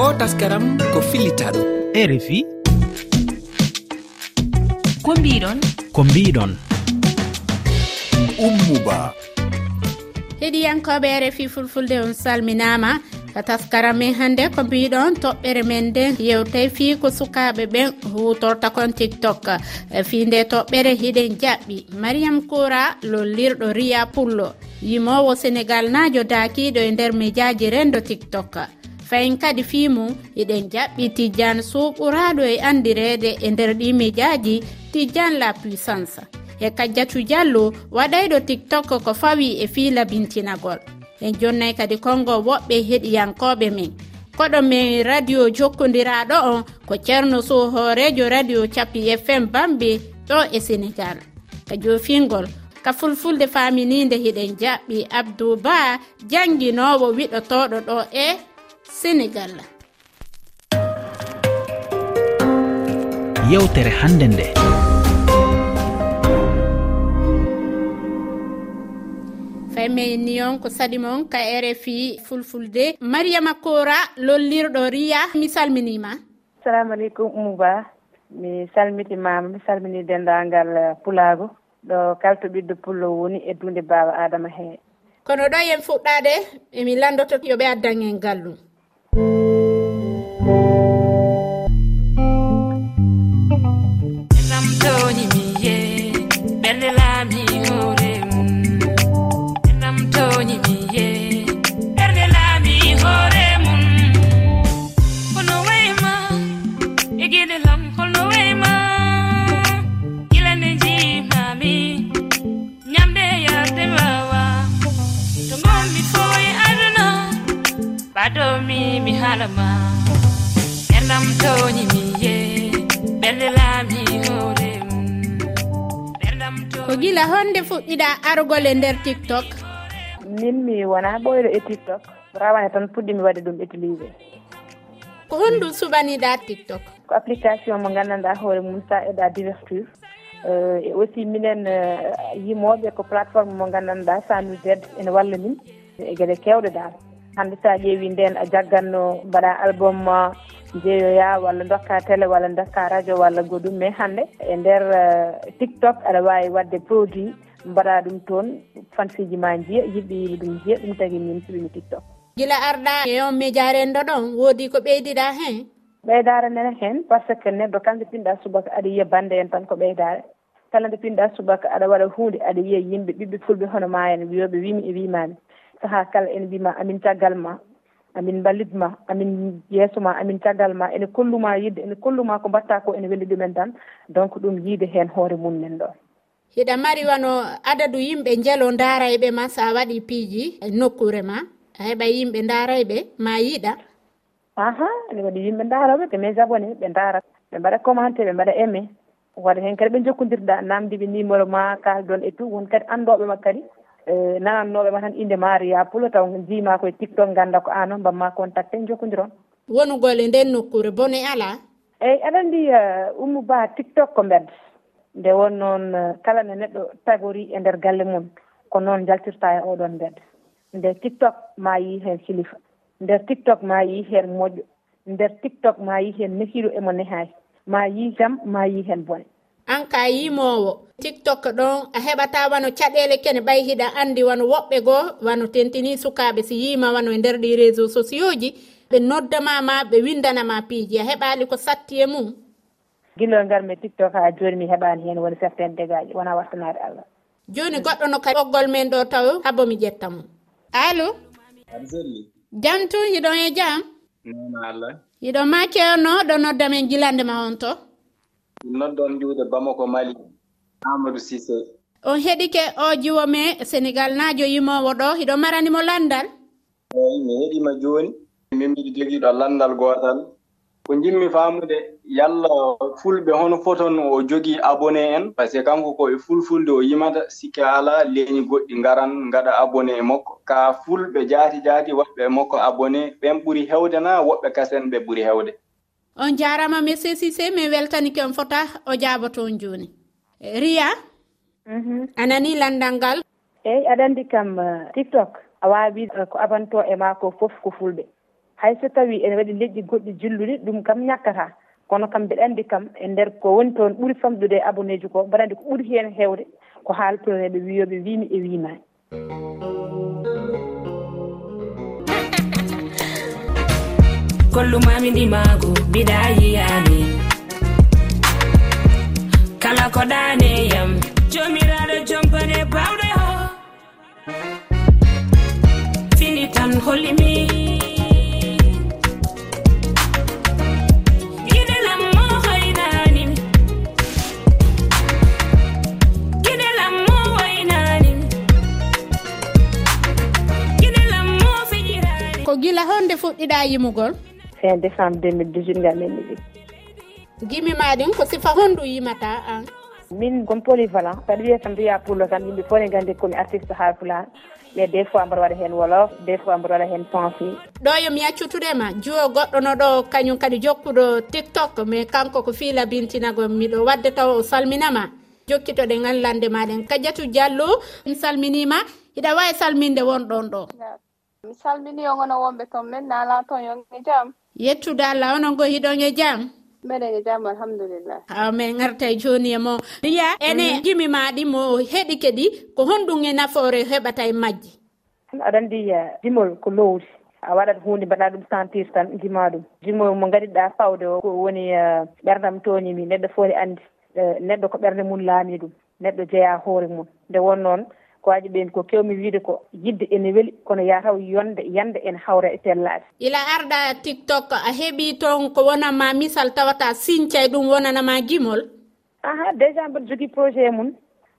o taskaram ko fillitaɗo e rfi ko mbiɗon? Ko mbiɗon. Ummuba. Heɗiyankoɓe rfi fulfulde on salminama. Ka taskara min hannde ko mbiɗon toɓɓere men nden yewtay fi ko sukaɓe ɓen hutorta kon tiktok. Fi nde toɓɓere hiɗen jaɓɓi. Mariam koura lollirɗo riya pullo. Yimowo sénégal najo dakiɗo e nder médiaji rendo tiktok. fayin kadi fimum eɗen jaɓɓi tijane suɓuraɗo e andirede e nder ɗi médiaji tijane la puissance. E kajjatu diallo waɗayɗo tiktok ko fawi e fiila bintinagol. En jonnayi kadi kongo woɓɓe heɗiyankoɓe men. Koɗo men radio jokkodiraɗo on ko ceerno sow hoorejo radio capi fm bambe ɗo e sénégal. Ka jofingol ka fulfulde faminide hiɗen jaɓɓi abdou ba janguinowo wiɗotoɗo ɗo e sénégal. Yewtere hannde nde. Faymeni on ko sadi mon ka rfi fulfulde. Mariama kora lollirɗo riya mi salminima. Assalamu aleykum oumouba mi salmitimama mi salmini dendagal uh, pulago. Ɗo kalto ɓiɗɗo pullo woni e dunde baaba adama he. Kono ɗo yen fuɗɗade emi landoto yoɓe addan en gallum thank you darugol e nder tiktok? Min mi wona ɓoyɗo e tiktok. Rawane tan puɗɗimi waɗde ɗum utilisé ko honɗum suɓaniɗa tiktok? Ko application mo gandanɗa hoore mum sa eɗa divertir. Eh, e aussi minen eh, yimoɓe ko plateforme mo gandanɗa sanu z ene walla min e gueɗe kewɗe dal. Hande sa ƴeewi nden a jagganno mbaɗa album ma jeeyoya walla dokka télé walla dokka radio walla goɗɗum mais e hande e nder eh, tiktok aɗa wawi wadde produit mbaɗa ɗum toon fansiji ma jiya yiɗɓe yimi ɗum jiya ɗum tagi min suɓimi tiktok. Gila arɗa yon miija rendo ɗon woodi ko ɓeydiɗa hen? Ɓeydare nene hen par ce que neɗɗo kala nde pinɗa subaka aɗa yiya bande en tan ko ɓeydare. Kala nde pinɗa subaka aɗa waɗa hunde aɗa yiya yimɓe ɓiɓɓe fulɓe hono ma en wiyoɓe wimi e wimami saaha kala ene mbima amin caggal ma amin ballitma amin yeeso ma amin caggal ma ene kolluma yidde ene kolluma ko mbatta ko ene welli ɗumen tan. Donc ɗum yiide hen hoore mum nen ɗon. hiɗa mari wano adadu yimɓe jelo darayɓe ma sa waɗi piiji e nokkure ma a heɓa yimɓe darayɓe ma yiɗa. Aha ene waɗi yimɓe daroɓe ɓe mes abone ɓe dara ɓe mbaɗa commenté ɓe mbaɗa aimé wata hen kadi ɓe jokkodirɗa namdiɓe numéro ma kaldon e tout won kadi andoɓe ma kadi e nanannoɓe ma tan inde maria pulo taw jima koye tiktok ganda ko an o mbamma contacté jokkodiron wonugole nden nokkure bone ala? Eyyi aɗa andi ummu uh, ba tiktok ko mbedda. nde won noon eh, kala nde neɗɗo tagori e nder galle mum ko noon jaltirta e oɗon mbedda nde tiktok ma yi hen silifa nder tiktok ma yi hen moƴƴo nder tiktok ma yi hen nehiɗo emo nehay ma yi jam ma yi hen bone an ka yimowo tiktok ɗon a heɓata wano caɗele kene ɓay hiɗa andi wano woɓɓe goo wano tentini sukaɓe si yima wano e nder ɗi réseau sociaux ji. Ɓe noddamama ɓe windanama piiji. A heɓali ko satti e mum. guila garmi tiktok ha joni mi heɓani hen woni certaine dégaji wona wattanade allah. Joni goɗɗo no ka ɓoggol men ɗo taw haabo mi ƴettamo allo? Aɗa selli jam tun hiɗon e jam? Nona allah. Yiɗon ma kewno ɗo nodda men gilande ma on to? Noddon juuɗe bamako mali. Amadou sisé on heɗike o jiwo me sénégal najo yimowo ɗo hiɗo maranimo landal? Eyi mi heɗima joni min mbiɗi jogiiɗo landal gotal ko jimmi faamude yalla fulɓe hono foton o jogii abonné en par ce que kanko koye fulfulde o yimata sikki alaa leeñi goɗɗi ngaran ngaɗa abonné e makko. Ka fulɓe jaati jaati waɗɓe e makko abonné ɓen ɓuri heewde na woɓɓe kasen ɓe ɓuri heewde. On jaarama monsieur sisé min weltanike on fota o jaaba toon jooni. Riya? Mhm. Anani landal ngal? Eyyi aɗa anndi kam eh, tiktok. A waawi eh, ko abanto e ma ko fof ko fulɓe. hay so tawi ene waɗi leƴƴi goɗɗi jilluɗi ɗum kam ñakkata. Kono kam mbeɗa anndi kam e ndeer ko woni toon ɓuri famɗude e abonné ji ko mbaɗa anndi ko ɓuri heen heewde ko haaltoreeɓe wiyoɓe wiimi e wiimaani kollumami ndimaago mbiɗa yiyaani. Kala ko ɗaaneyam jomiraɗo jompane bawɗe ho. Fini tan hollimi gila honde fuɗɗiɗa yimugol? Fin décembre 2018 ngammi ɗi gimi maɗin ko sifa honɗum yimata an? Min komi polyvalent saɗa wiya tan mbiya pullo tan yimɓe fof ne gandi komi artiste ha pulan mais des fois mbaɗa waɗa hen wolof des fois mbaɗa waɗa hen pensé ɗo yomi yaccutudema juwo goɗɗo no ɗo kañum kadi jokkuɗo tiktok mais kanko ko fiila bintinago miɗo wadde taw o salminama. Jokkitoɗen anlande maɗen kadiatu diallo mi salminima hiɗa wawi salminde wonɗon ɗo. mi salmini yongono wonɓe toon min nala toon yonge jam. Yettude allah onon go hiɗon e jam? Mbeɗen e jam alhamdulillah. Aw min garta e joni e mo. Riya ene jimi maɗi mo heɗi keɗi ko honɗum e nafoore heɓata e majji aɗa andi jimol eh, ko lowdi a waɗat hunde mbaɗa ɗum sentir tan jima ɗum. Jimol mo gadiɗa fawde o ko woni eh, ɓerdam toñimi neɗɗo fof ne andi eh, neɗɗo ko ɓerde mum laami ɗum. Neɗɗo jeeya hoore mum nde won noon ko waji ɓen ko kewmi wiide ko yidde ene weeli kono yataw yonde yande ene hawra e sellade ila arɗa tiktok a heeɓi toon ko wonanma misal tawata sincay e ɗum wonanama gimol? Aha déjà mbiɗa jogui projet mum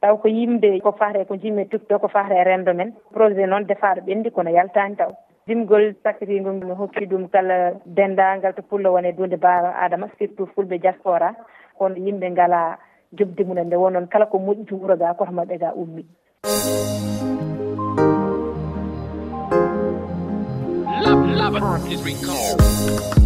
taw ko yimɓe ko fate ko jimmi tiktok ko fate e rendo men. Projet noon defaɗo ɓendi kono yaltani taw. Jimgol sakrigo mi hokki ɗum kala dendagal to pullo wone dunde baaba adama surtout fulɓe diaspora. Kono yimɓe ngala jobdi mumen nde wonon kala ko moƴƴi to wuuro ga koto maɓɓe ga ummi. Love, love is recalled.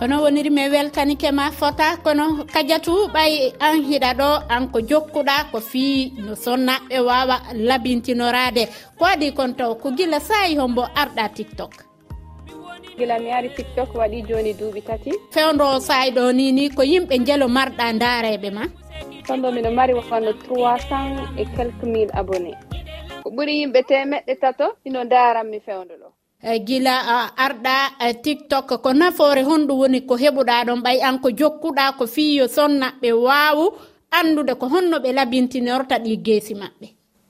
kono woniri mi weltanike ma fota. Kono kadiatu ɓay an hiɗa ɗo an ko jokkuɗa ko fii no sonnaɓe wawa labintinorade. Ko waɗi kon taw ko gila sayi hombo arɗa tiktok. Gila mi ari tiktok waɗi joni duuɓi tati. Fewdo sayi ɗo ni ni ko yimɓe jelo marɗa dareɓe ma. Ton ɗo miɗo mari wano 300 et quelque mille abonné ko ɓuuri yimɓe temeɗɗe tato ino daranmi fewdo ɗo. Eh, gila eh, arɗa eh, tiktok ko nafoore honɗum woni ko heɓuɗa ɗon ɓay an ko jokkuɗa ko fiyo sonnaɓe wawu andude ko honno ɓe labintinorta ɗi geesi maɓɓe.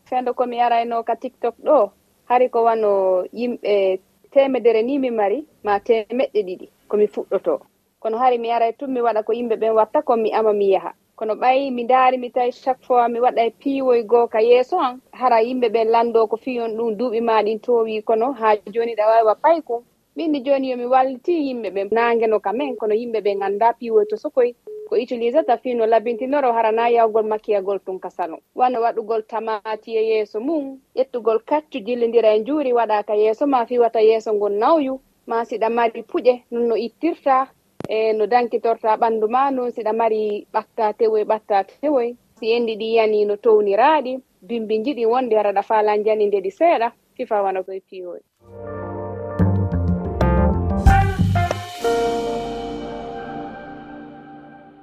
Fendo komi yarayno ka tiktok ɗo hari ko wano yimɓe temedere ni mi mari ma temeɗɗe ɗiɗi komi fuɗɗoto. Kono hari mi yaray tun mi waɗa ko yimɓe ɓen watta kon mi ama mi yaha. kono ɓayi mi daari mi tawi chaque fois mi waɗa piiwoy goo ka yeeso an hara yimɓe ɓe lanndo ko fiyon ɗum duuɓi ma ɗin towi kono haa jooni ɗa wawi wa payko minni jooni yomi walliti yimɓe ɓe naangeno kamen kono yimɓe ɓe ngannda piiwoy to sokoy. Ko utilisata fino labintinoro harana yawgol makkiyagol tun ka salon wano waɗugol tamati e yeeso mum ƴettugol kaccu jillidira e njuuri waɗa ka yeeso ma fiwata yeeso ngon nawyu. Ma siɗa mari puƴe non no ittirta. e no dankitorta ɓanndu ma noon siɗa mari ɓatta tewoy ɓatta tewoy si enndi ɗi yani no towniraaɗi bimbi jiɗi wonde araɗa faalan jani nde ɗi seeɗa fifa wana koye piyoy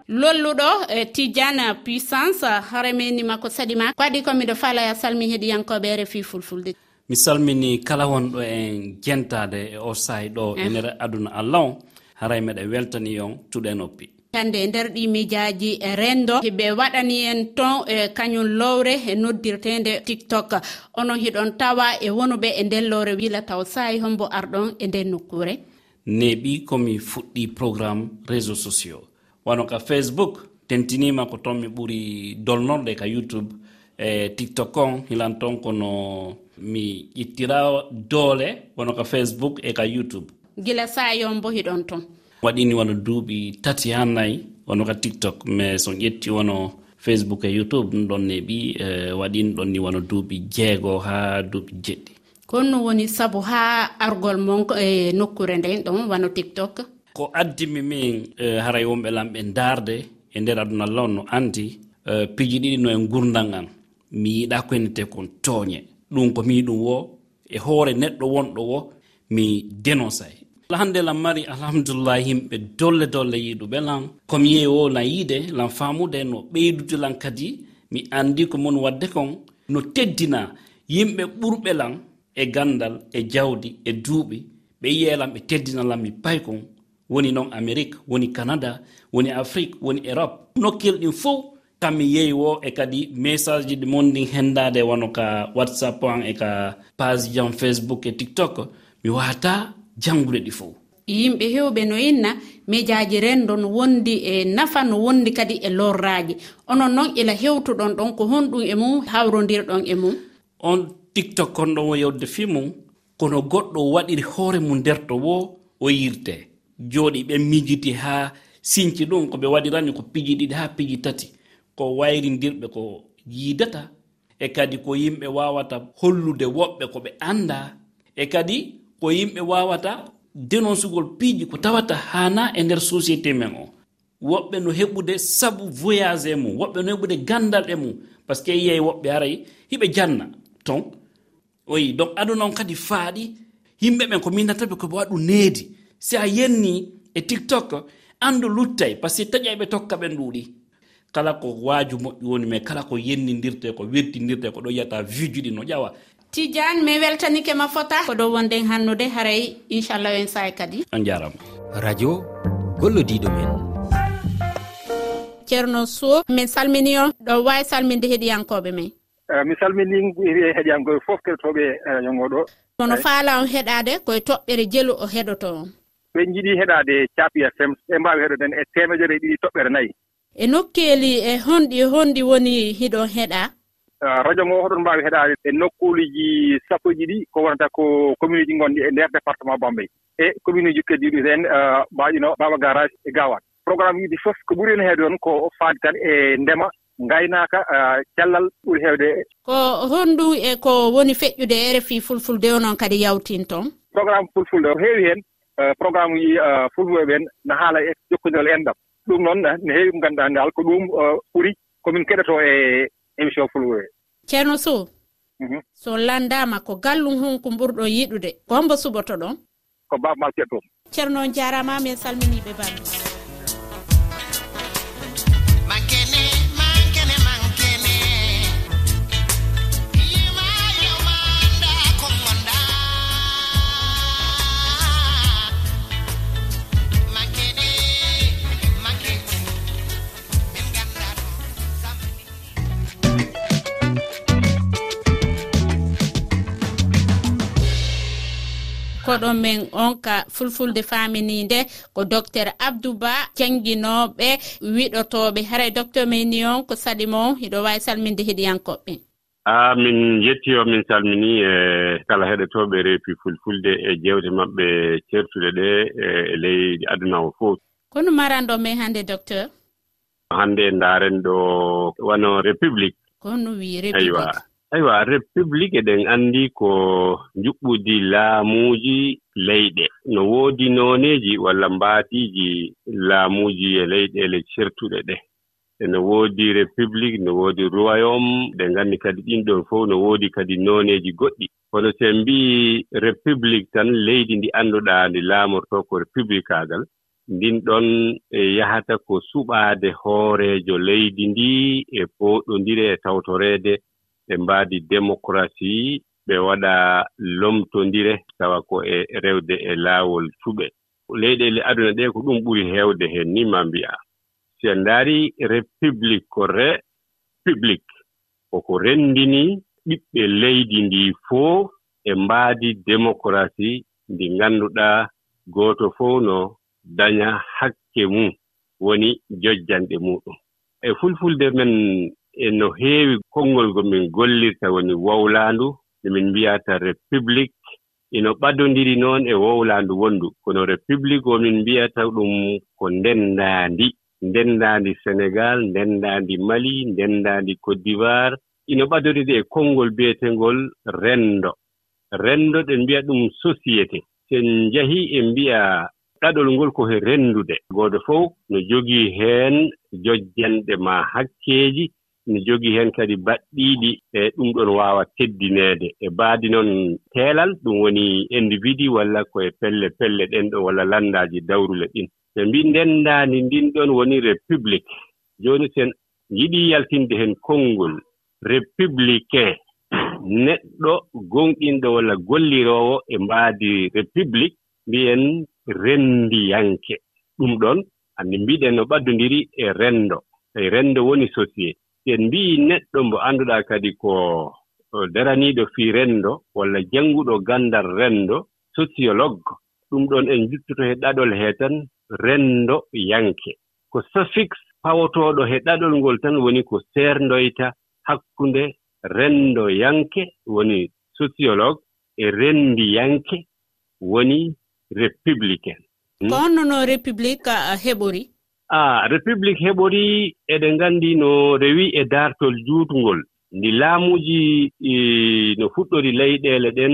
lolluɗo e tidiane puissance hare menima ko saɗi ma. Ko waɗi komiɗo falaya salmi heeɗiyankoɓe e refi fulfulde. Mi salmini kala wonɗo en jentade e o saahi ɗo e nder aduna allah o haray meɗen weltani on tuɗe noppi. Hannde e nder ɗi miijaji eh, renndo ɓe waɗani en ton e kañum lowre eh, e noddirtende tiktok. Onon hiɗon tawa e wonuɓe e nden lowre wila taw sayi hombo arɗon e nden nokkure neɓi komi fuɗɗi programme réseau sociaux. Wano ka facebook tentinima ko toon mi ɓuri dolnorɗe ka youtube e tiktok on hilan ton kono mi ƴittira doole. Wono ka facebook e ka youtube. gila sayon bo hiɗon ton. Waɗini wono duuɓi tati ha nayi wono ka tiktok mais so ƴetti wono facebook e youtube ɗum ɗon neɓi e, waɗini ɗon ni wono duuɓi jeego ha duuɓi jeɗɗi. Konno woni sabu ha argol mon e nokkure nden ɗon wano tiktok? Ko addimi min e, haray wonɓe lamɓe darde e nder aduna law no andi e, piji ɗiɗi no e gurdal an. Mi yiɗa koynete kon tooñe. Ɗum ko mi ɗum wo e hoore neɗɗo wonɗo wo mi dénoncé hande lan mari alhamdulillah yimɓe dolle dolle yiɗuɓe lan komi yehi o lan yiide lan faamude no ɓeydude lan kadi. Mi anndi ko mon waɗde kon no teddina yimɓe ɓurɓe lan e ganndal e jawdi e duuɓi. Ɓe yiyelan ɓe teddina lan mi pay kon. Woni noon amérique woni canada woni afrique woni europe. Nokkil ɗin fof kammi yehi wo e kadi message ji ɗi mon ɗin henndade wano ka whatsapp an e ka page jan facebook e tiktok. Mi wata jangude ɗi fof yimɓe hewɓe no inna miijaaji renndo no wondi e nafa no wondi kadi e lorraaji. Onon noon ila hewtuɗon ɗon ko honɗum e mum hawrodirɗon e mum. On tiktok kon ɗon o yewde fi mum kono goɗɗo waɗiri hoore mum nderto wo o yirte jooɗi ɓe mijiti haa sinci ɗum ko ɓe waɗirani ko piji ɗiɗi haa piji tati. Ko wayrindirɓe ko yiidata e kadi ko yimɓe wawata hollude woɓɓe ko ɓe annda e kadi ko yimɓe wawata dénoncegol piiji ko tawata hana e nder société men o. Woɓɓe no heɓude sabu voyage e mum woɓɓe no heɓude gandal e mum par ce que yiyey woɓɓe aray hiɓe janna. Ton oyi donc aduna on kadi faaɗi yimɓe ɓen ko minnataɓe koɓe waɗu needi. Si a yenni e tiktok andu luttay par ce que taƴa ɓe tokka ɓen ɗuuɗi. Kala ko waaju moƴƴi woni mais kala ko yennidirte ko wertindirte ko ɗo yiyata vijuɗi no ƴawa. tidiane mi weltanike ma fota. Ko dow wonden hannude haray inchallah en sahay kadi. On jarama. Radio gollodiɗo men. Ceerno sow min salmini on. Ɗo wawi salminde heɗiyankoɓe men. Eh, mi salmini heɗiyankoɓe fof kettoɓe radio eh, ngoɗo kono eh. faala on heɗade koye toɓɓere jelu o heɗoto on. Ɓe jiiɗi heɗade capi fm ɓe mbawi heɗoden e temedere ɗiɗi toɓɓere nayyi e nokkeeli e honɗi honɗi woni hiɗon heɗa. Euh, radio ngo hoɗon mbaawi heɗaade e nokkuuliji sappo ɗiɗi ko wonata ko commune uji ngonɗi e ndeer département bambey. E commune uji keddiɗi heen euh, mbaɗino baaba garage e gawat programme uji fof ko ɓuri hen heewde on ko faadi tan e ndema ngaynaaka euh, cellal ɓuri heewde. Ko honɗum e ko woni feƴƴude e rfi fulfulde o noon kadi yawtin toon programme fulfulde o heewi heen programme uji fulwoɓe en no haala e jokkondirol e enɗam ɗum noon ne heewi mo ngannduɗaa ndaal ko ɗum ɓuri komin keɗoto e émission fulwure ceerno sow mhm. so landama ko gallum hon ko ɓurɗo yiɗude ko hombo suɓoto ɗon ko babmal kettom ceerno on jarama min salminiɓe bandu koɗon min onka fulfulde faminide ko docteur abdouba jangguinoɓe wiɗotoɓe. Haray docteur min ni on ko sali mon hiɗo wawi salminde heɗiyankoɓɓe. A min yetti o min salmini e kala heɗotoɓe reefi fulfulde e jewte maɓɓe certuɗe ɗe e ley aduna o fof kono maranɗo men hannde docteur? Hannde ndaaren ɗo wano république. Kono wi république. aywa république eɗen anndi ko juɓɓudi laamuuji leyɗe. No woodi nooneeji walla mbaatiiji laamuuji e leyɗeele certuɗe ɗe. Eno woodi république no woodi royaume ɗe nganndi kadi ɗin ɗon fof no woodi kadi nooneeji goɗɗi. Kono so en mbii république tan leydi ndi annduɗaa ndi laamorto ko républicaagal ndin ɗon e yahata ko suɓaade hooreejo leydi ndi e pooɗondire e tawtoreede ɓe mbaadi démocratie ɓe waɗa lomtondire tawa ko e rewde e laawol cuɓe leyɗele aduna ɗe ko ɗum ɓuri heewde heen ni ma mbi'a. Si en ndaari république ko re république koko renndini ɓiɓɓe leydi ndi fof e mbaadi démocratie ndi ngannduɗaa gooto fof no daña hakke mum woni jojjanɗe muɗum. E fulfulde men E no heewi konngol ngo min gollirta woni wowlaandu nde min mbiyata république ino ɓadondiri noon e wowlaandu wonndu. Kono république o min mbiyata ɗum ko ndenndaandi. Ndenndaandi sénégal ndenndaandi mali ndenndaandi côte d'ivoire. E ino ɓadondiri e konngol biyeteengol renndo renndo ɗen mbiya ɗum société. Sen njahi en mbiya ɗaɗol ngol ko he renndude gooto fof no jogii heen jojjanɗe maa hakkeeji. ne jogii heen kadi baɗɗiiɗi e ɗum ɗon waawa teddineede. E baadi noon teelal ɗum woni individu walla koye pelle pelle ɗen ɗo walla lanndaaji dawrule ɗin. Ɓe mbi ndenndaani ndin ɗon woni république. Jooni sen yiɗii yaltinde heen konngol républicain neɗɗo gonɗinɗo walla golliroowo e mbaadi république mbiyen renndiyanke ɗum ɗon anndi mbiɗen no ɓaddondiri e renndo. E renndo woni société. si en mbi'i neɗɗo mbo annduɗaa kadi ko daraniiɗo fii renndo walla jannguɗo ganndal renndo sociologue ɗum ɗon en juttoto he ɗaɗol hee tan renndo yanke. Ko suffixe pawotooɗo he ɗaɗol ngol tan woni ko seerndoyta hakkunde renndo yanke woni sociologue e renndi yanke woni républicain. Ko honnono république heɓori? a république heɓori eɗen nganndi no rewi e daartol juutngol. Ndi laamuuji e, no fuɗɗori leyɗeele ɗen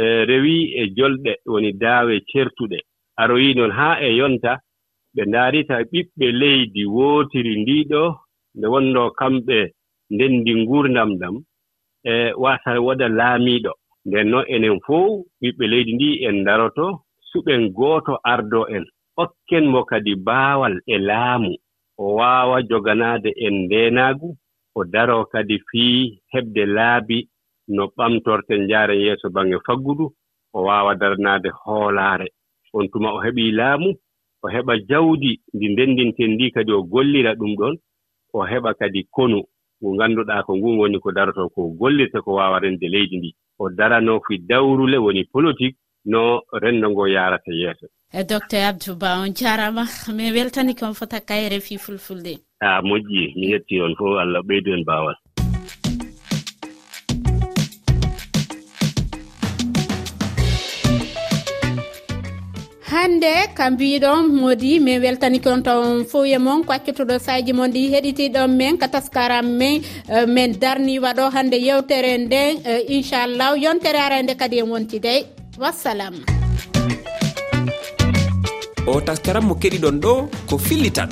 e, rewi e jolɗe woni daawe certuɗe. Aroyi noon haa e yonta ɓe ndaarita ɓiɓɓe leydi wootiri ndiiɗo nde wonnoo kamɓe ndenndi nguurdam ɗam e waasa waɗa laamiiɗo. Nden noon enen fof ɓiɓɓe leydi ndi en ndaroto suɓen gooto ardo en. hokken mo kadi baawal e laamu o waawa joganaade en ndeenaagu o daro kadi fii heɓde laabi no ɓamtorten njaaren yeeso baŋnge faggudu o waawa daranaade hoolaare. On tuma o heɓii laamu o heɓa jawdi ndi ndenndinten ndi kadi o gollira ɗum ɗon o heɓa kadi konu ngu ngannduɗaa ko ngun woni ko daroto ko gollirta ko waawa rende leydi ndi. O darano fi dawrule woni politique no renndo ngo yarata yeeso. E docteur abdou ba on jarama. Min weltani kon fota kayre fi fulfulde. A moƴƴi mi yetti on fof allah ɓeydu en baawal. Hannde ka mbiɗon modi min weltani weltaniki on tawon moon ko kwaccotoɗo saji moon ɗi heɗitiɗon men ka taskaram men e, min darni waɗo hannde yewtere nden e, inchallah yontere arande kadi e wontidey. wassalam. O taskaram mo keɗiɗon ɗo ko fillitan